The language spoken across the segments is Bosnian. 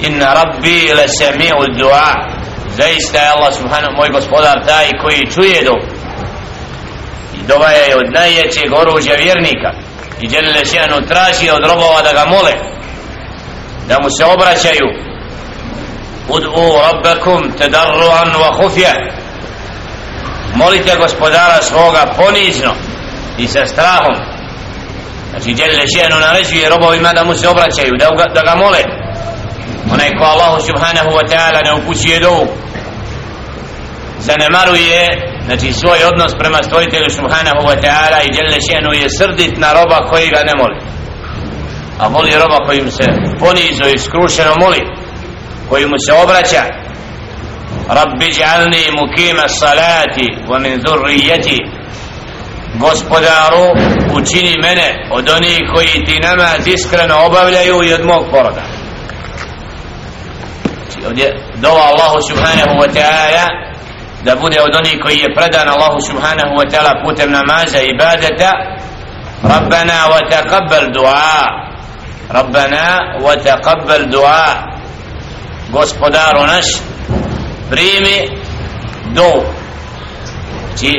inna rabbi le sami'u dua. Zaista je Allah subhanahu moj gospodar taj koji čuje do. I dova je od najjećeg oružja vjernika. I djelile še'nu traži od robova da ga mole. Da mu se obraćaju. Ud'u rabbakum tadarruan wa khufya. Molite gospodara svoga ponizno i sa strahom. Znači djelile še'nu naređuje robovima da mu se obraćaju da da ga mole onaj ko Allahu subhanahu wa ta'ala ne upućuje dovu zanemaruje znači svoj odnos prema stvoritelju subhanahu wa ta'ala i djelne šenu je srdit na roba koji ga ne moli. A moli roba kojim se ponizo i skrušeno moli koji mu se obraća. Rabbi džalni mukima salati wa min dhurrijeti gospodaru učini mene od onih koji ti namaz iskreno obavljaju i od mog poroda znači ovdje dova Allahu subhanahu wa ta'ala da bude od onih koji je predan Allahu subhanahu wa ta'ala putem namaza i ibadeta. Rabbana wa taqabbal du'a. Rabbana wa taqabbal du'a. Gospodaru naš primi do znači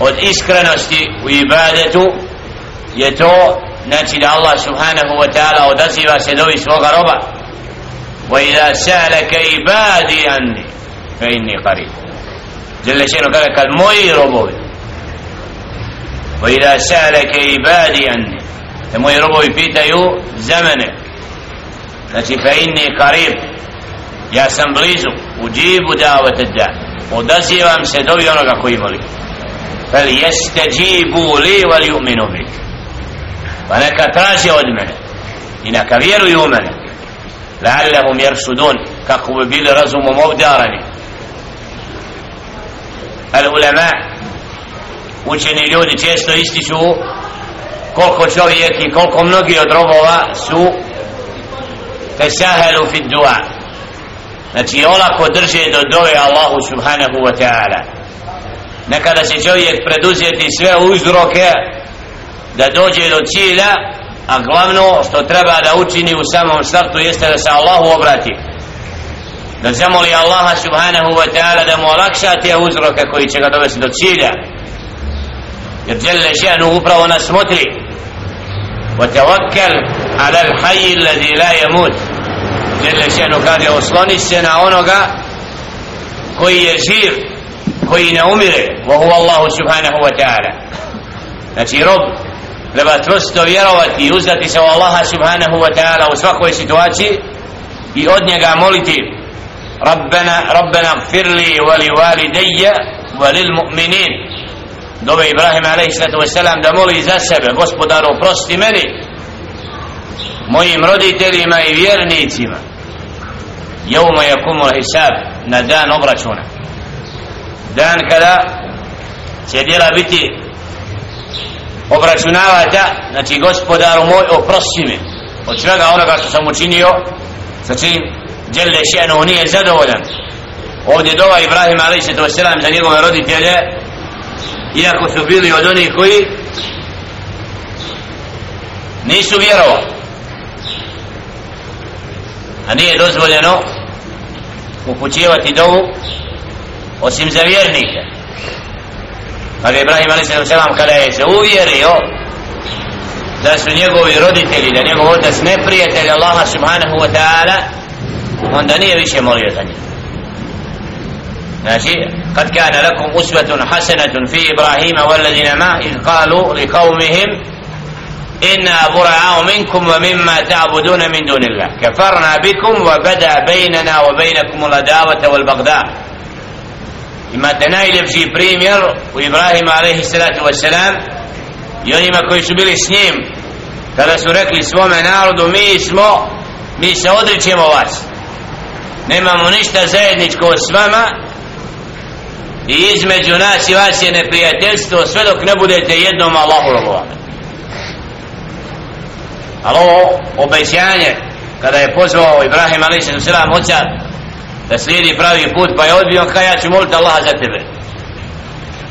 od iskrenosti u ibadetu je to znači da Allah subhanahu wa ta'ala odaziva se dovi svoga roba. wa idha sa'alaka ibadi anni fa inni qarib جل شأنه قال قال موي ربوي وإذا سألك عبادي عني موي ربوي بيتايو زمنه znači fa inni qarib ja sam blizu uđibu davat da odazivam se dobi onoga koji moli fel jeste džibu li wal yu'minu bi pa neka traži od mene i neka vjeruju u mene لعلهم يرشدون kako بيل رزم razumom العلماء al učeni ljudi često ističu koliko čovjek i koliko mnogi od robova su fesahelu fi dua. Znači olako drže do dove Allahu subhanahu wa ta'ala. Nekada se čovjek preduzeti sve uzroke da dođe do cilja a glavno što treba da učini u samom startu jeste da se Allahu obrati. Da zamoli Allaha subhanahu wa ta'ala da mu olakša te uzroke koji će ga dovesti do cilja. Jer žele še'nu upravo nas motri wa tawakkal ala l'hajji alladhi la yamut. Žele še'nu kaže osloni se na onoga koji je živ koji ne umire. Wa huwa Allahu subhanahu wa ta'ala. Znači rob treba trusto vjerovati i uzdati se u Allaha subhanahu wa ta'ala u svakoj situaciji i od njega moliti Rabbena, Rabbena gfirli vali valideje vali mu'minin dobe Ibrahim a.s. da moli za sebe gospodaru prosti meni mojim roditeljima i vjernicima jevma je kumul hisab na dan obračuna dan kada će djela biti obračunavata znači gospodaru moj oprosti mi. Od svega onoga što sam učinio sa čim Jelle še'nu nije zadovoljan. Ovdje dova Ibrahim a.s. za njegove roditelje iako su bili od onih koji nisu vjerovali. A nije dozvoljeno upućivati dovu osim za vjernike kada Ibrahim a.s. kada je se uvjerio da su njegovi roditelji da njegov otac neprijatelj Allaha subhanahu wa ta'ala onda nije više molio za njih znači kad kana lakum uswatun hasanatun fi Ibrahima walladina ma iz qalu li qawmihim inna bura'u minkum wa mimma ta'buduna min dunillah kafarna bikum wa bada baynana wa imate najljepši primjer u Ibrahima alaihi salatu wasalam i onima koji su bili s njim kada su rekli svome narodu mi smo mi se odričemo vas nemamo ništa zajedničko s vama i između nas i vas je neprijateljstvo sve dok ne budete jednom Allahu robovani ali ovo obećanje kada je pozvao Ibrahim a.s. oca da slijedi pravi put pa je odbio kaj ja ću moliti Allaha za tebe.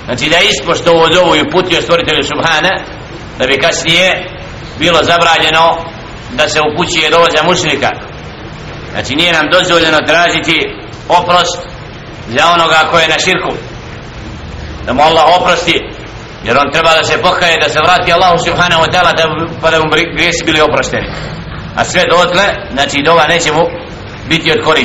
Znači da ispošto ovo dovu i putio stvoritelju Subhana da bi kasnije bilo zabranjeno da se upućuje dovo za mušnika znači nije nam dozvoljeno tražiti oprost za onoga ko je na širku. Da mu Allah oprosti jer on treba da se pokaje da se vrati Allahu subhanahu wa ta'ala da, pa da mu grijesi bili oprošteni. A sve dotle znači dova neće mu biti od koristi.